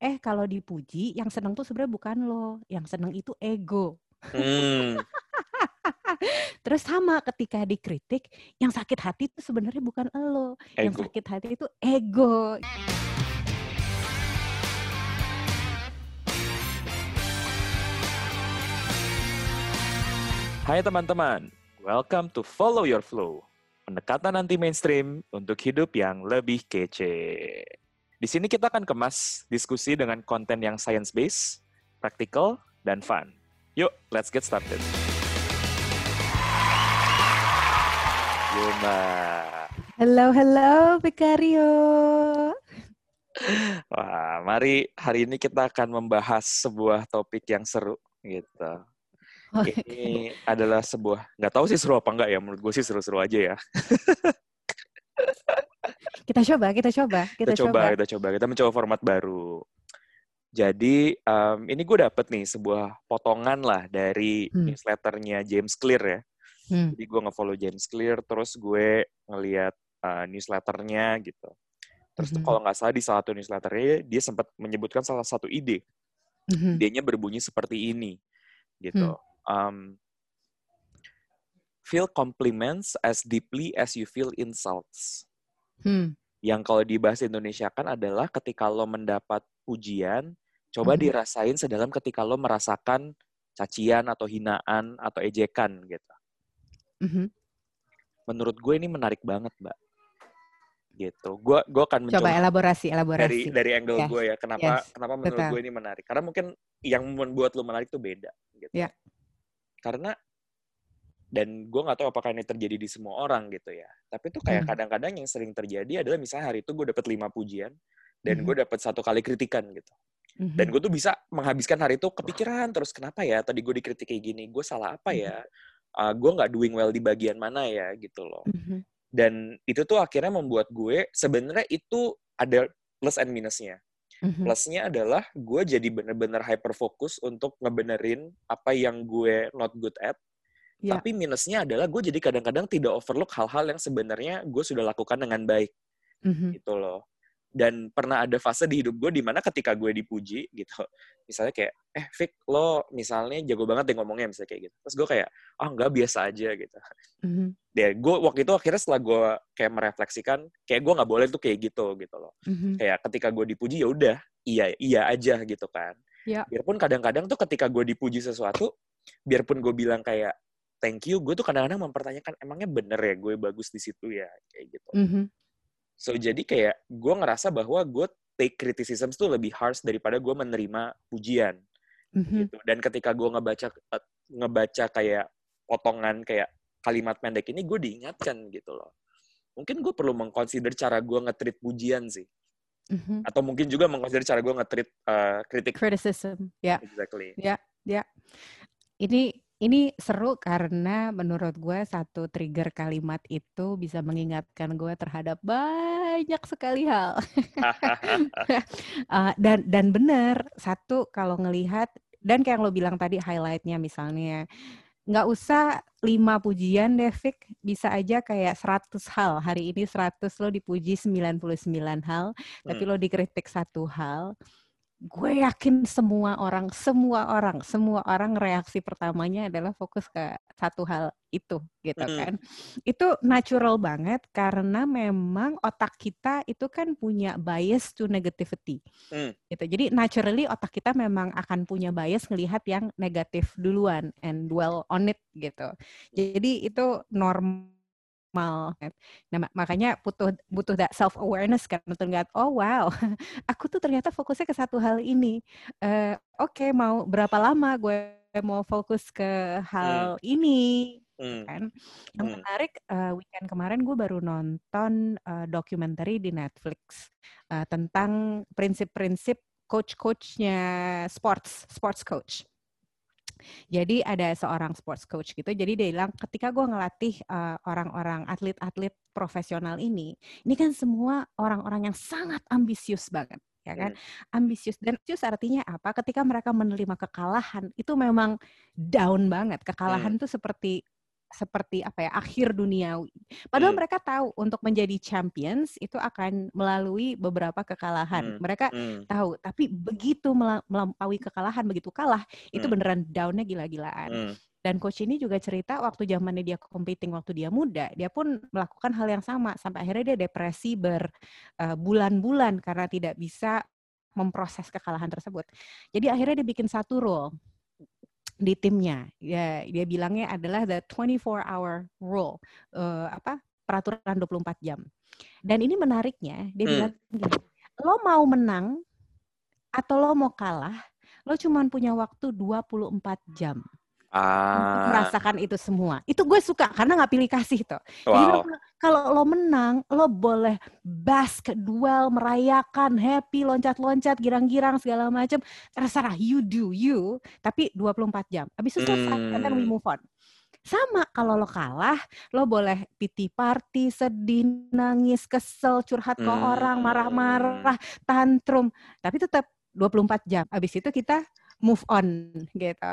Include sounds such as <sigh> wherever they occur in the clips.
Eh kalau dipuji, yang seneng tuh sebenarnya bukan lo, yang seneng itu ego. Hmm. <laughs> Terus sama ketika dikritik, yang sakit hati itu sebenarnya bukan lo, yang Ego. sakit hati itu ego. Hai teman-teman, welcome to Follow Your Flow. Pendekatan anti mainstream untuk hidup yang lebih kece. Di sini kita akan kemas diskusi dengan konten yang science-based, practical, dan fun. Yuk, let's get started. Yuk, Mbak. Halo, halo, Bekario. Wah, mari hari ini kita akan membahas sebuah topik yang seru gitu. Ini adalah sebuah, nggak tahu sih seru apa enggak ya, menurut gue sih seru-seru aja ya. <laughs> <laughs> Kita coba, kita coba, kita, kita coba, kita coba, kita mencoba format baru. Jadi um, ini gue dapet nih sebuah potongan lah dari Hmm. newsletternya James Clear ya. Hmm. Jadi gue nge-follow James Clear, terus gue ngeliat uh, newsletternya gitu. Terus tuh Mhm. kalau nggak salah di salah satu newsletternya dia sempat menyebutkan salah satu ide. Mhm. Idenya berbunyi seperti ini gitu. Um, feel compliments as deeply as you feel insults. Hmm. Yang kalau di bahasa Indonesia kan adalah ketika lo mendapat pujian, coba Mhm. dirasain sedalam ketika lo merasakan cacian atau hinaan atau ejekan gitu. Mhm. Menurut gue ini menarik banget, Mbak. Gitu. Gue gue akan Coba mencoba elaborasi, dari elaborasi. dari angle Yes, gue ya. Kenapa yes, kenapa menurut betul. gue ini menarik? Karena mungkin yang membuat lo menarik tuh beda gitu. Ya. Karena dan gue nggak tahu apakah ini terjadi di semua orang gitu ya. Tapi tuh kayak Hmm. kadang-kadang yang sering terjadi adalah misalnya hari itu gue dapet lima pujian dan Mhm. gue dapet satu kali kritikan gitu. Mhm. Dan gue tuh bisa menghabiskan hari itu kepikiran terus kenapa ya tadi gue dikritik kayak gini, gue salah apa ya? Uh, gue nggak doing well di bagian mana ya gitu loh. Dan itu tuh akhirnya membuat gue sebenarnya itu ada plus and minusnya. Plusnya adalah gue jadi bener-bener hyper fokus untuk ngebenerin apa yang gue not good at. Ya. Tapi minusnya adalah gue jadi kadang-kadang tidak overlook hal-hal yang sebenarnya gue sudah lakukan dengan baik Mhm. gitu loh. Dan pernah ada fase di hidup gue di mana ketika gue dipuji gitu, <laughs> misalnya kayak, eh Vic lo misalnya jago banget deh ngomongnya misalnya kayak gitu. Terus gue kayak, ah nggak biasa aja gitu. Mhm. Deh, gue waktu itu akhirnya setelah gue kayak merefleksikan, kayak gue nggak boleh tuh kayak gitu gitu loh. Mhm. Kayak ketika gue dipuji ya udah, iya iya aja gitu kan. Ya. Biarpun kadang-kadang tuh ketika gue dipuji sesuatu, biarpun gue bilang kayak thank you, gue tuh kadang-kadang mempertanyakan emangnya bener ya gue bagus di situ ya kayak gitu. Mhm. So jadi kayak gue ngerasa bahwa gue take criticism tuh lebih harsh daripada gue menerima pujian Mhm. gitu. Dan ketika gue ngebaca eh, ngebaca kayak potongan kayak kalimat pendek ini gue diingatkan gitu loh. Mungkin gue perlu mengconsider cara gue nge-treat pujian sih. Mhm. Atau mungkin juga mengconsider cara gue nge-treat eh, kritik. Criticism, ya. Exactly. Ini ini seru karena menurut gue satu trigger kalimat itu bisa mengingatkan gue terhadap banyak sekali hal. Uh, <laughs> dan dan benar satu kalau ngelihat dan kayak yang lo bilang tadi highlightnya misalnya nggak usah lima pujian deh Vic bisa aja kayak 100 hal hari ini 100 lo dipuji 99 hal tapi Hmm. lo dikritik satu hal gue yakin semua orang semua orang semua orang reaksi pertamanya adalah fokus ke satu hal itu gitu Hmm. kan itu natural banget karena memang otak kita itu kan punya bias to negativity Hmm. gitu jadi naturally otak kita memang akan punya bias ngelihat yang negatif duluan and dwell on it gitu jadi itu normal kan. Nah, ma- makanya butuh butuh that self awareness kan untuk ngeliat oh wow <laughs> aku tuh ternyata fokusnya ke satu hal ini Eh, oke mau berapa lama gue mau fokus ke hal ini Hmm. kan yang Hmm. menarik eh, weekend kemarin gue baru nonton eh, dokumenter di Netflix eh, tentang prinsip-prinsip coach-coachnya sports sports coach jadi ada seorang sports coach gitu. Jadi dia bilang ketika gue ngelatih uh, orang-orang atlet-atlet profesional ini, ini kan semua orang-orang yang sangat ambisius banget, ya kan? Ambisius dan ambisius artinya apa? Ketika mereka menerima kekalahan itu memang down banget. Kekalahan tuh seperti seperti apa ya akhir duniawi. Padahal Hmm. mereka tahu untuk menjadi champions itu akan melalui beberapa kekalahan. Hmm. Mereka Hmm. tahu, tapi begitu mela- melampaui kekalahan, begitu kalah, itu Hmm. beneran downnya gila-gilaan. Hmm. Dan coach ini juga cerita waktu zamannya dia competing waktu dia muda, dia pun melakukan hal yang sama sampai akhirnya dia depresi berbulan-bulan karena tidak bisa memproses kekalahan tersebut. Jadi akhirnya dia bikin satu rule di timnya. Ya, dia bilangnya adalah the 24 hour rule. Eh, apa? peraturan 24 jam. Dan ini menariknya, dia Hmm. bilang gini, lo mau menang atau lo mau kalah, lo cuma punya waktu 24 jam Ah, merasakan itu semua. Itu gue suka karena nggak pilih kasih tuh. Jadi lo- wow. kalau lo menang, lo boleh bask, duel, merayakan, happy, loncat-loncat, girang-girang segala macam. Terserah you do you, tapi 24 jam. Habis itu selesai, and then we Hmm. move on. Sama kalau lo kalah, lo boleh pity party, sedih, nangis, kesel, curhat ke orang, Hmm. marah-marah, tantrum, tapi tetap 24 jam. Habis itu kita move on gitu.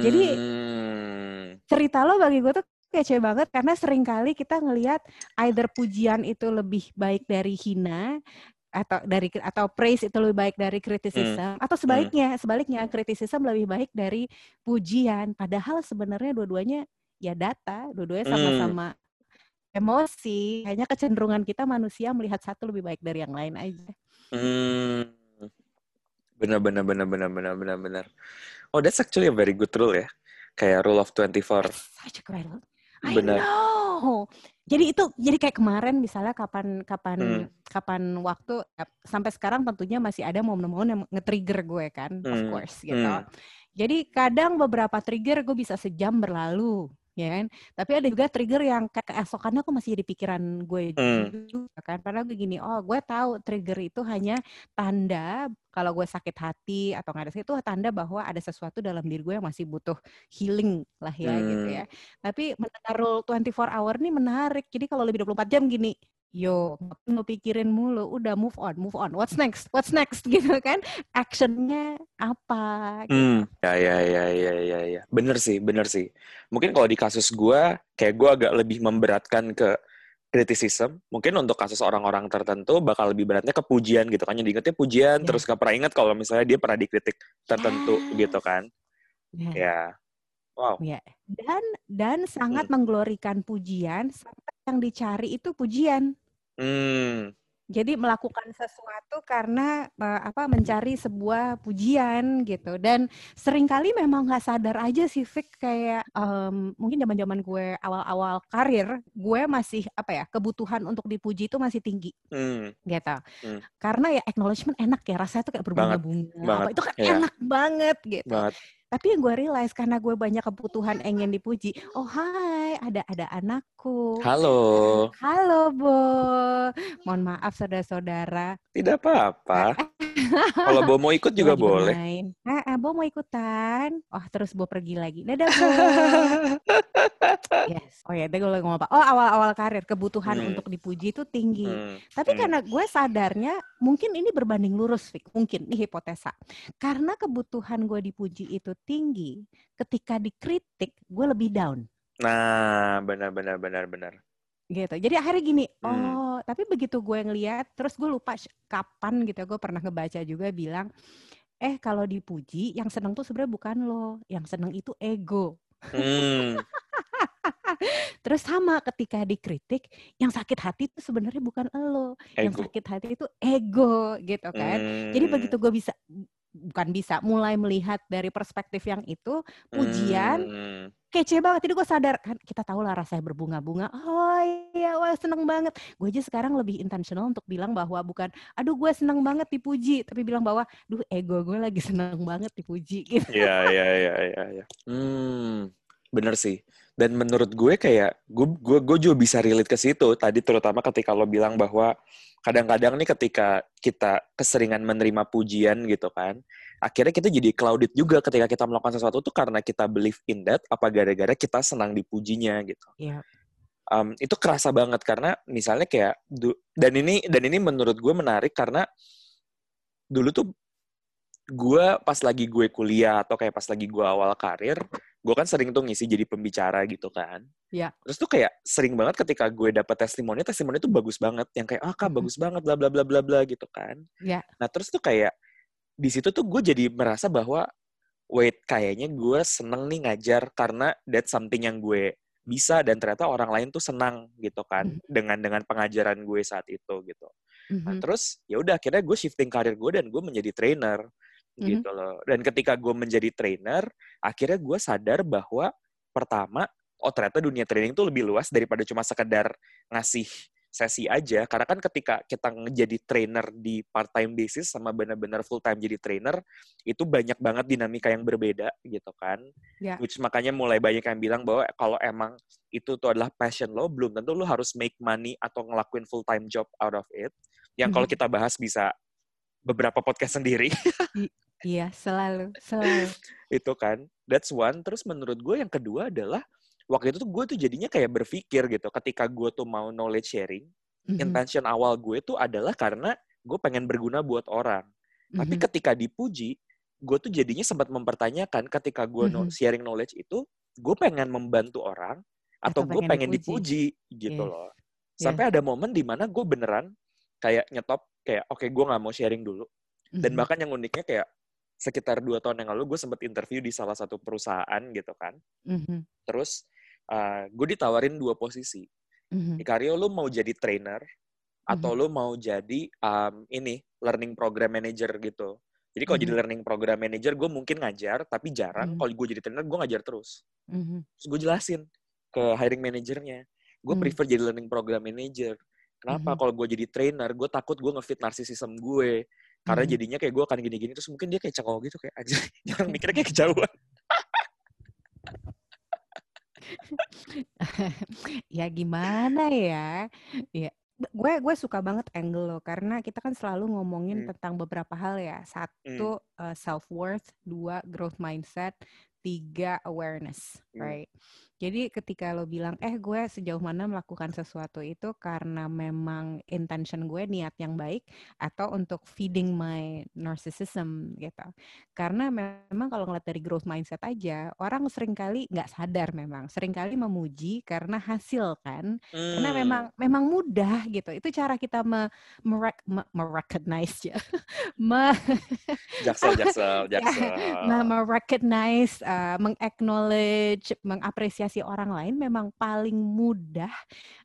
Jadi Hmm. cerita lo bagi gue tuh kece banget karena sering kali kita ngelihat either pujian itu lebih baik dari hina atau dari atau praise itu lebih baik dari criticism atau sebaliknya sebaliknya criticism lebih baik dari pujian padahal sebenarnya dua-duanya ya data dua-duanya Hmm. sama-sama emosi hanya kecenderungan kita manusia melihat satu lebih baik dari yang lain aja Hmm. Benar, benar, benar, benar, benar, benar, benar. Oh, that's actually a very good rule ya. Kayak rule of 24. such a great rule. I Benar. know. Jadi itu jadi kayak kemarin misalnya kapan kapan Hmm. kapan waktu sampai sekarang tentunya masih ada momen-momen yang nge-trigger gue kan, of Hmm. course gitu. Hmm. Jadi kadang beberapa trigger gue bisa sejam berlalu, ya kan? Tapi ada juga trigger yang kayak keesokannya aku masih di pikiran gue Hmm. juga kan. Padahal gue gini, oh gue tahu trigger itu hanya tanda kalau gue sakit hati atau nggak ada itu tanda bahwa ada sesuatu dalam diri gue yang masih butuh healing lah ya gitu Hmm. ya. Tapi mendengar rule 24 hour ini menarik. Jadi kalau lebih 24 jam gini, yo nggak perlu pikirin mulu, udah move on, move on. What's next? What's next <laughs> gitu kan? Actionnya apa? Gitu. Hmm, ya, ya, ya, ya, ya, ya. Bener sih, bener sih. Mungkin kalau di kasus gue, kayak gue agak lebih memberatkan ke criticism. Mungkin untuk kasus orang-orang tertentu bakal lebih beratnya ke pujian gitu kan. Yang diingetnya pujian, Ya. terus gak pernah ingat kalau misalnya dia pernah dikritik tertentu Yes. gitu kan. Ya. Ya, wow. Ya, dan dan Hmm. sangat mengglorikan pujian sampai yang dicari itu pujian. Hmm, Jadi melakukan sesuatu karena eh, apa mencari sebuah pujian gitu. Dan sering kali memang nggak sadar aja sih Fik kayak em, mungkin zaman-zaman gue awal-awal karir gue masih apa ya kebutuhan untuk dipuji itu masih tinggi. Hmm, gitu. Hmm. karena ya acknowledgement enak ya rasanya tuh kayak berbunga-bunga. Itu kan iya. enak banget gitu. Banget. Tapi yang gue realize karena gue banyak kebutuhan ingin dipuji oh hai ada ada anakku. Halo, halo Bo. Mohon maaf saudara-saudara. Tidak apa-apa. Kalau Bo mau ikut <laughs> juga Lagi boleh. bermain. Ah, ah, Bo mau ikutan oh terus Bo pergi lagi dadah Bo <laughs> yes oh ya tadi gue ngomong apa oh awal-awal karir kebutuhan Hmm. untuk dipuji itu tinggi Hmm, Tapi hmm. karena gue sadarnya mungkin ini berbanding lurus, Fik. Mungkin ini hipotesa. Karena kebutuhan gue dipuji itu tinggi, ketika dikritik gue lebih down. Nah, benar, benar, benar, benar. Gitu. Jadi akhirnya gini, Hmm. oh, tapi begitu gue ngeliat, terus gue lupa kapan gitu, gue pernah ngebaca juga bilang, eh kalau dipuji, yang seneng tuh sebenarnya bukan lo, yang seneng itu ego. Hmm, <laughs> Terus sama ketika dikritik, yang sakit hati itu sebenarnya bukan lo, yang ego. sakit hati itu ego, gitu kan. Jadi Hmm, begitu gue bisa bukan bisa mulai melihat dari perspektif yang itu pujian hmm. kece banget jadi gue sadar kan kita tahu lah rasanya berbunga-bunga oh iya wah seneng banget gue aja sekarang lebih intentional untuk bilang bahwa bukan aduh gue seneng banget dipuji tapi bilang bahwa duh ego gue lagi <laughs> seneng banget dipuji gitu Iya, iya, iya, iya, iya. Hmm, bener sih. Dan menurut gue kayak gue gue gue juga bisa relate ke situ. Tadi terutama ketika lo bilang bahwa kadang-kadang nih ketika kita keseringan menerima pujian gitu kan, akhirnya kita jadi clouded juga ketika kita melakukan sesuatu tuh karena kita believe in that apa gara-gara kita senang dipujinya gitu. Iya. Um, itu kerasa banget karena misalnya kayak dan ini dan ini menurut gue menarik karena dulu tuh gue pas lagi gue kuliah atau kayak pas lagi gue awal karir gue kan sering tuh ngisi jadi pembicara gitu kan. Iya. Terus tuh kayak sering banget ketika gue dapet testimoni, testimoni tuh bagus banget. Yang kayak, ah kak bagus banget, bla bla bla bla bla gitu kan. Iya. Nah terus tuh kayak, di situ tuh gue jadi merasa bahwa, wait, kayaknya gue seneng nih ngajar karena that's something yang gue bisa dan ternyata orang lain tuh senang gitu kan Mhm. dengan dengan pengajaran gue saat itu gitu. Nah, Mhm. terus ya udah akhirnya gue shifting karir gue dan gue menjadi trainer Mhm. gitu loh. Dan ketika gue menjadi trainer, akhirnya gue sadar bahwa pertama, oh ternyata dunia training itu lebih luas daripada cuma sekedar ngasih sesi aja. Karena kan ketika kita menjadi trainer di part time basis sama benar-benar full time jadi trainer, itu banyak banget dinamika yang berbeda gitu kan. Ya. Which makanya mulai banyak yang bilang bahwa kalau emang itu tuh adalah passion lo, belum tentu lo harus make money atau ngelakuin full time job out of it. Yang kalau kita bahas bisa beberapa podcast sendiri Iya, selalu, selalu. <laughs> itu kan. That's one. Terus menurut gue yang kedua adalah waktu itu tuh gue tuh jadinya kayak berpikir gitu. Ketika gue tuh mau knowledge sharing, Mhm. intention awal gue tuh adalah karena gue pengen berguna buat orang. Tapi Mhm. ketika dipuji, gue tuh jadinya sempat mempertanyakan ketika gue no- Mhm. sharing knowledge itu, gue pengen membantu orang atau, Atau gue pengen dipuji, dipuji. gitu loh. Sampai ada momen di mana gue beneran kayak nyetop kayak oke gue nggak mau sharing dulu. Dan Mhm. bahkan yang uniknya kayak sekitar dua tahun yang lalu gue sempat interview di salah satu perusahaan gitu kan. Mhm. Terus uh, gue ditawarin dua posisi. Mhm. Ikario lu mau jadi trainer atau Mhm. lu mau jadi um, ini learning program manager gitu. Jadi kalau jadi Mhm. learning program manager gue mungkin ngajar tapi jarang. Mhm. Kalau gue jadi trainer gue ngajar terus. Mhm. Terus gue jelasin ke hiring manajernya. Gue Hmm. prefer jadi learning program manager. Kenapa? Mhm. Kalau gue jadi trainer, gue takut gue ngefit narsisism gue. Karena Mhm. jadinya kayak gue akan gini-gini. Terus mungkin dia kayak cengol gitu. Kayak aja. <laughs> Jangan mikirnya kayak kejauhan. <laughs> ya gimana ya? Ya, gue gue suka banget angle lo karena kita kan selalu ngomongin Hmm. tentang beberapa hal ya. Satu self worth, dua growth mindset, tiga awareness, Hmm. right? Jadi ketika lo bilang, eh gue sejauh mana melakukan sesuatu itu karena memang intention gue niat yang baik atau untuk feeding my narcissism gitu. Karena memang kalau ngeliat dari growth mindset aja, orang sering kali nggak sadar memang, sering kali memuji karena hasil kan, karena Hmm. memang memang mudah gitu. Itu cara kita me, merec- me- merecognize ya, <laughs> me, Jaksel, <laughs> jaksel, ya, jaksel. nah, merecognize, uh, mengacknowledge, mengapresiasi orang lain memang paling mudah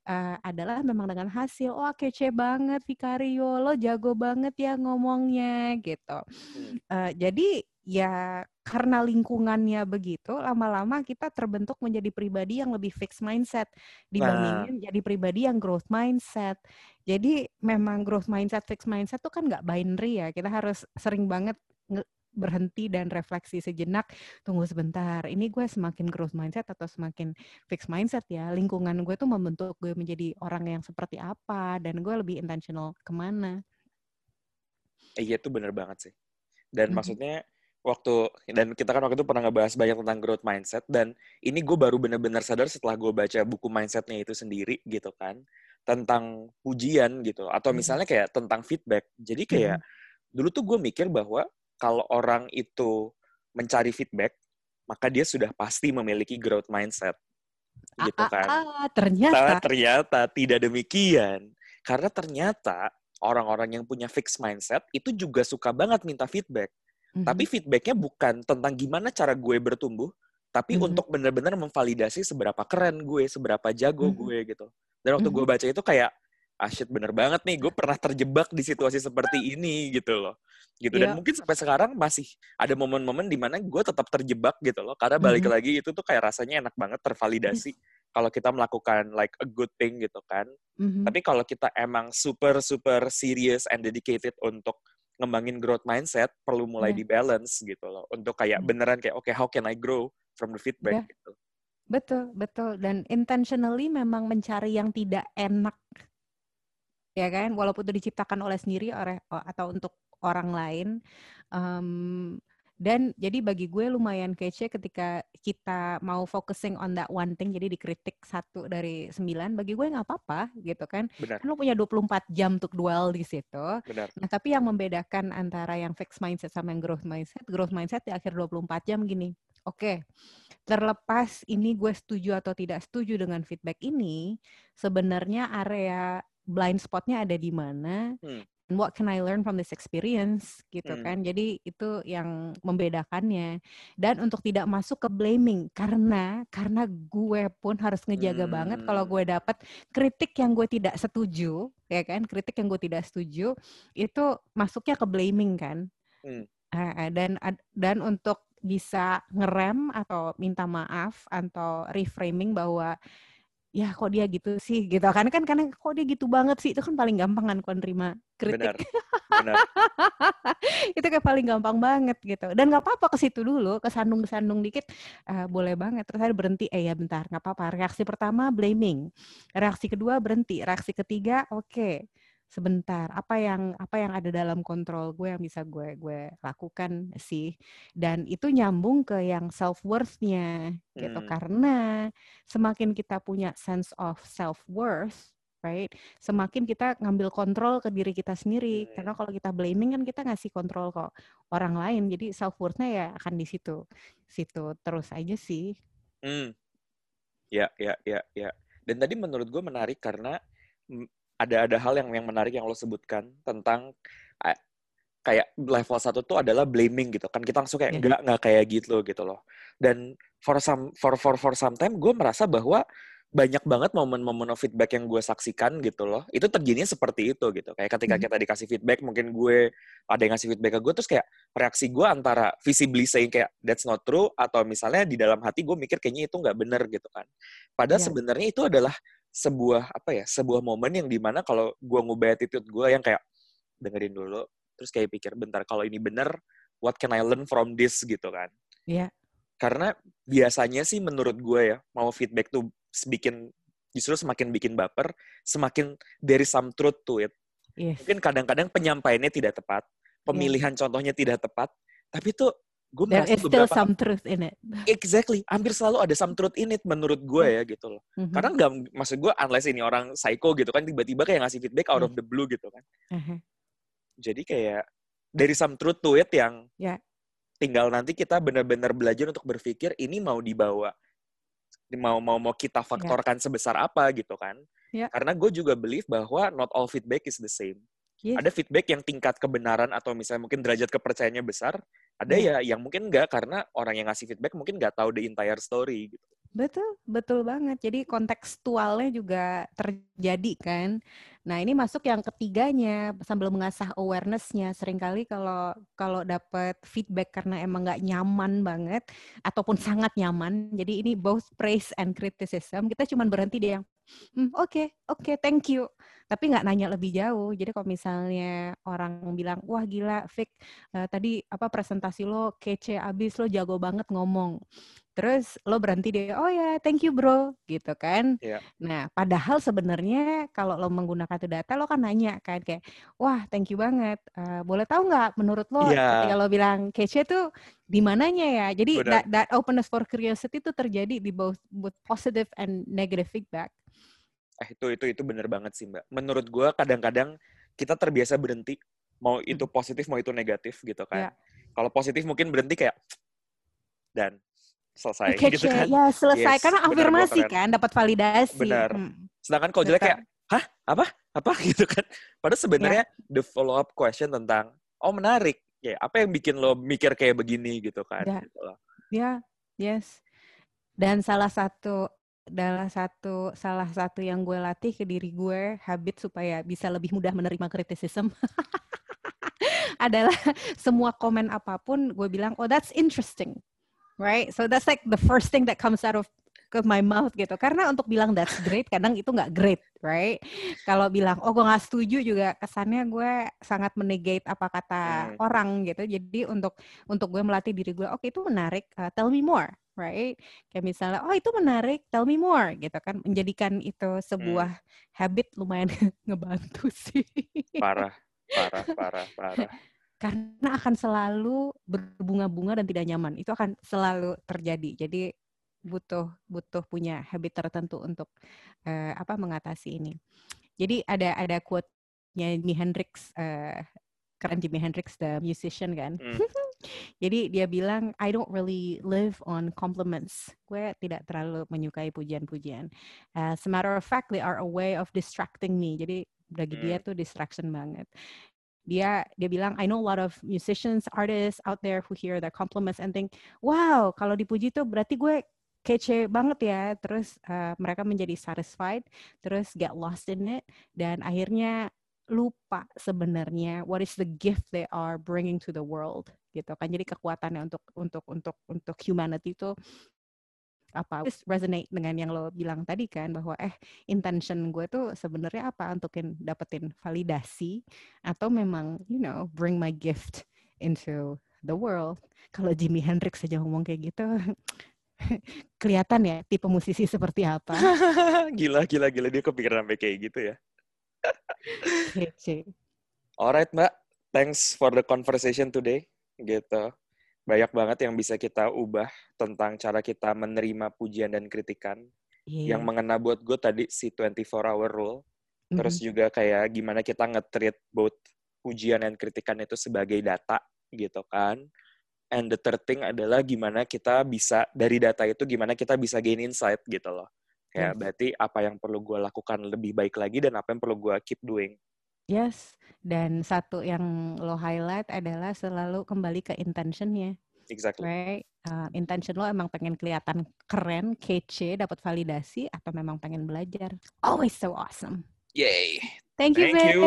uh, adalah memang dengan hasil. Oh kece banget Vicario, lo jago banget ya ngomongnya gitu. Uh, jadi ya karena lingkungannya begitu, lama-lama kita terbentuk menjadi pribadi yang lebih fixed mindset dibandingin jadi pribadi yang growth mindset. Jadi memang growth mindset, fixed mindset tuh kan nggak binary ya. Kita harus sering banget nge- berhenti dan refleksi sejenak. Tunggu sebentar, ini gue semakin growth mindset atau semakin fixed mindset ya. Lingkungan gue tuh membentuk gue menjadi orang yang seperti apa dan gue lebih intentional ke mana. Eh, Iya, itu bener banget sih. Dan Mhm. maksudnya waktu dan kita kan waktu itu pernah ngebahas banyak tentang growth mindset dan ini gue baru bener-bener sadar setelah gue baca buku mindsetnya itu sendiri gitu kan tentang pujian gitu atau Mhm. misalnya kayak tentang feedback jadi kayak dulu tuh gue mikir bahwa kalau orang itu mencari feedback maka dia sudah pasti memiliki growth mindset gitu Ah, ah, kan ah, ternyata Nah, ternyata tidak demikian. Karena ternyata orang-orang yang punya fixed mindset itu juga suka banget minta feedback. Mhm. Tapi feedbacknya bukan tentang gimana cara gue bertumbuh, tapi Mhm. untuk benar-benar memvalidasi seberapa keren gue, seberapa jago Mhm. gue gitu. Dan waktu gue Mhm. baca itu kayak, ah shit bener banget nih, gue pernah terjebak di situasi seperti ini gitu loh. Gitu. Dan Iya. mungkin sampai sekarang masih ada momen-momen di mana gue tetap terjebak gitu loh. Karena balik Mhm. lagi itu tuh kayak rasanya enak banget tervalidasi kalau kita melakukan like a good thing gitu kan. Mhm. Tapi kalau kita emang super super serious and dedicated untuk ngembangin growth mindset, perlu mulai Iya. di balance gitu loh. Untuk kayak Iya. beneran kayak oke how can I grow from the feedback Iya. gitu. Betul, betul. Dan intentionally memang mencari yang tidak enak. Ya kan? Walaupun itu diciptakan oleh sendiri oleh atau untuk orang lain. Em, dan jadi bagi gue lumayan kece ketika kita mau focusing on that one thing, jadi dikritik satu dari sembilan, bagi gue nggak apa-apa gitu kan. Benar, Kan lo punya 24 jam untuk dwell di situ. benar. Nah, tapi yang membedakan antara yang fixed mindset sama yang growth mindset, growth mindset di akhir 24 jam gini. Oke, terlepas ini gue setuju atau tidak setuju dengan feedback ini, sebenarnya area blind spotnya ada di mana, hmm. what can I learn from this experience gitu hmm. kan. Jadi itu yang membedakannya. Dan untuk tidak masuk ke blaming karena karena gue pun harus ngejaga hmm. banget kalau gue hmm. dapat kritik yang gue tidak setuju, ya kan, kritik yang gue tidak setuju itu masuknya ke blaming kan. Hmm. dan dan untuk bisa ngerem atau minta maaf atau reframing bahwa ya kok dia gitu sih? Gitu. Kan kan karena kok dia gitu banget sih? Itu kan paling gampang kan kau nerima kritik. Benar, benar. <laughs> itu kayak paling gampang banget gitu. Dan nggak apa-apa ke situ dulu ke sandung sandung dikit uh, boleh banget. Terus saya berhenti eh ya bentar nggak apa-apa. Reaksi pertama blaming. Reaksi kedua berhenti. Reaksi ketiga oke. okay sebentar apa yang apa yang ada dalam kontrol gue yang bisa gue gue lakukan sih dan itu nyambung ke yang self worthnya gitu hmm. karena semakin kita punya sense of self worth right semakin kita ngambil kontrol ke diri kita sendiri hmm. karena kalau kita blaming kan kita ngasih kontrol kok orang lain jadi self worthnya ya akan di situ situ terus aja sih hmm. ya ya ya ya dan tadi menurut gue menarik karena ada ada hal yang yang menarik yang lo sebutkan tentang kayak level satu tuh adalah blaming gitu kan kita langsung kayak yeah. nggak nggak kayak gitu gitu loh dan for some for for for some time gue merasa bahwa banyak banget momen-momen feedback yang gue saksikan gitu loh itu terjadinya seperti itu gitu kayak ketika hmm. kita dikasih feedback mungkin gue ada yang ngasih feedback ke gue terus kayak reaksi gue antara visibly saying kayak that's not true atau misalnya di dalam hati gue mikir kayaknya itu nggak bener gitu kan padahal yeah. sebenarnya itu adalah sebuah apa ya sebuah momen yang di mana kalau gue ngubah attitude gue yang kayak dengerin dulu terus kayak pikir bentar kalau ini bener what can I learn from this gitu kan Iya. Yeah. karena biasanya sih menurut gue ya mau feedback tuh bikin justru semakin bikin baper semakin there is some truth to it yes. mungkin kadang-kadang penyampaiannya tidak tepat pemilihan yeah. contohnya tidak tepat tapi tuh gue merasa is still some truth in it. Exactly, hampir selalu ada some truth in it menurut gue ya gitu loh. Mm-hmm. Karena nggak, maksud gue unless ini orang psycho gitu kan tiba-tiba kayak ngasih feedback out mm. of the blue gitu kan. Mm-hmm. Jadi kayak dari some truth to it yang yeah. tinggal nanti kita benar-benar belajar untuk berpikir ini mau dibawa, mau mau mau kita faktorkan yeah. sebesar apa gitu kan. Yeah. Karena gue juga believe bahwa not all feedback is the same. Yes. Ada feedback yang tingkat kebenaran atau misalnya mungkin derajat kepercayaannya besar, ada ya yang mungkin enggak karena orang yang ngasih feedback mungkin nggak tahu the entire story gitu. Betul, betul banget. Jadi kontekstualnya juga terjadi kan. Nah ini masuk yang ketiganya sambil mengasah awarenessnya. Seringkali kalau kalau dapat feedback karena emang nggak nyaman banget ataupun sangat nyaman. Jadi ini both praise and criticism. Kita cuma berhenti di yang hmm, oke, okay, oke, okay, thank you. Tapi nggak nanya lebih jauh. Jadi kalau misalnya orang bilang, wah gila, Vic, uh, tadi apa presentasi lo kece abis, lo jago banget ngomong. Terus lo berhenti dia, oh ya, thank you bro, gitu kan. Yeah. Nah, padahal sebenarnya kalau lo menggunakan itu data, lo kan nanya kan kayak, wah, thank you banget. Uh, boleh tahu nggak, menurut lo, yeah. ketika lo bilang kece tuh di mananya ya? Jadi that, that openness for curiosity itu terjadi di both, both positive and negative feedback. Eh, itu itu itu bener banget sih mbak. Menurut gue kadang-kadang kita terbiasa berhenti, mau itu hmm. positif mau itu negatif gitu kan. Yeah. Kalau positif mungkin berhenti kayak dan selesai okay, gitu kan. Ya, selesai yes, karena afirmasi kan, dapat validasi. Benar. Hmm. Sedangkan kalau jelek kayak, "Hah? Apa? Apa?" <laughs> gitu kan. Padahal sebenarnya yeah. the follow up question tentang, "Oh, menarik." Ya, apa yang bikin lo mikir kayak begini gitu kan. Ya, gitu ya yes. Dan salah satu adalah satu salah satu yang gue latih ke diri gue habit supaya bisa lebih mudah menerima kritisisme <laughs> adalah semua komen apa pun gue bilang oh that's interesting right? So that's like the first thing that comes out of ke my mouth gitu. Karena untuk bilang that's great, kadang itu nggak great, right? Kalau bilang, oh gue nggak setuju juga, kesannya gue sangat menegate apa kata hmm. orang gitu. Jadi untuk untuk gue melatih diri gue, oke okay, itu menarik, uh, tell me more, right? Kayak misalnya, oh itu menarik, tell me more, gitu kan. Menjadikan itu sebuah hmm. habit lumayan <laughs> ngebantu sih. Parah, parah, parah, parah karena akan selalu berbunga-bunga dan tidak nyaman. Itu akan selalu terjadi. Jadi butuh butuh punya habit tertentu untuk uh, apa mengatasi ini. Jadi ada ada quote-nya Jimi Hendrix uh, keren Jimi Hendrix the musician kan. Hmm. <laughs> Jadi dia bilang, I don't really live on compliments. Gue tidak terlalu menyukai pujian-pujian. As a matter of fact, they are a way of distracting me. Jadi bagi dia Hmm. tuh distraction banget. Dia dia bilang, I know a lot of musicians, artists out there who hear their compliments and think, wow, kalau dipuji tuh berarti gue kece banget ya. Terus uh, mereka menjadi satisfied, terus get lost in it, dan akhirnya lupa sebenarnya what is the gift they are bringing to the world gitu kan jadi kekuatannya untuk untuk untuk untuk humanity itu apa resonate dengan yang lo bilang tadi kan bahwa eh intention gue tuh sebenarnya apa untukin dapetin validasi atau memang you know bring my gift into the world kalau Jimi Hendrix saja ngomong kayak gitu <laughs> kelihatan ya tipe musisi seperti apa <laughs> gila, gila, gila. Dia kepikiran sampai kayak gitu ya. kece Alright, Mbak. Thanks for the conversation today. Gitu. Banyak banget yang bisa kita ubah tentang cara kita menerima pujian dan kritikan. Iya. Yang mengena buat gue tadi si 24 hour rule. Terus Mhm. juga kayak gimana kita nge-treat both pujian dan kritikan itu sebagai data gitu kan. And the third thing adalah gimana kita bisa, dari data itu gimana kita bisa gain insight gitu loh. Kayak Yes. berarti apa yang perlu gue lakukan lebih baik lagi dan apa yang perlu gue keep doing. Yes, dan satu yang lo highlight adalah selalu kembali ke intentionnya, Exactly. right? Uh, intention lo emang pengen kelihatan keren, kece, dapat validasi, atau memang pengen belajar. Always so awesome. Yay. Thank you, Thank you.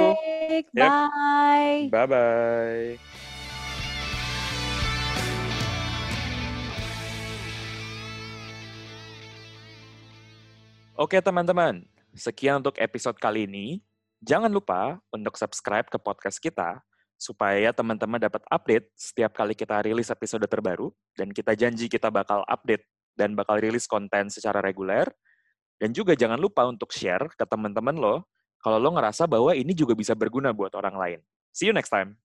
Yep. Bye. Bye-bye. Oke teman-teman, sekian untuk episode kali ini. Jangan lupa untuk subscribe ke podcast kita supaya teman-teman dapat update setiap kali kita rilis episode terbaru dan kita janji kita bakal update dan bakal rilis konten secara reguler. Dan juga jangan lupa untuk share ke teman-teman lo kalau lo ngerasa bahwa ini juga bisa berguna buat orang lain. See you next time.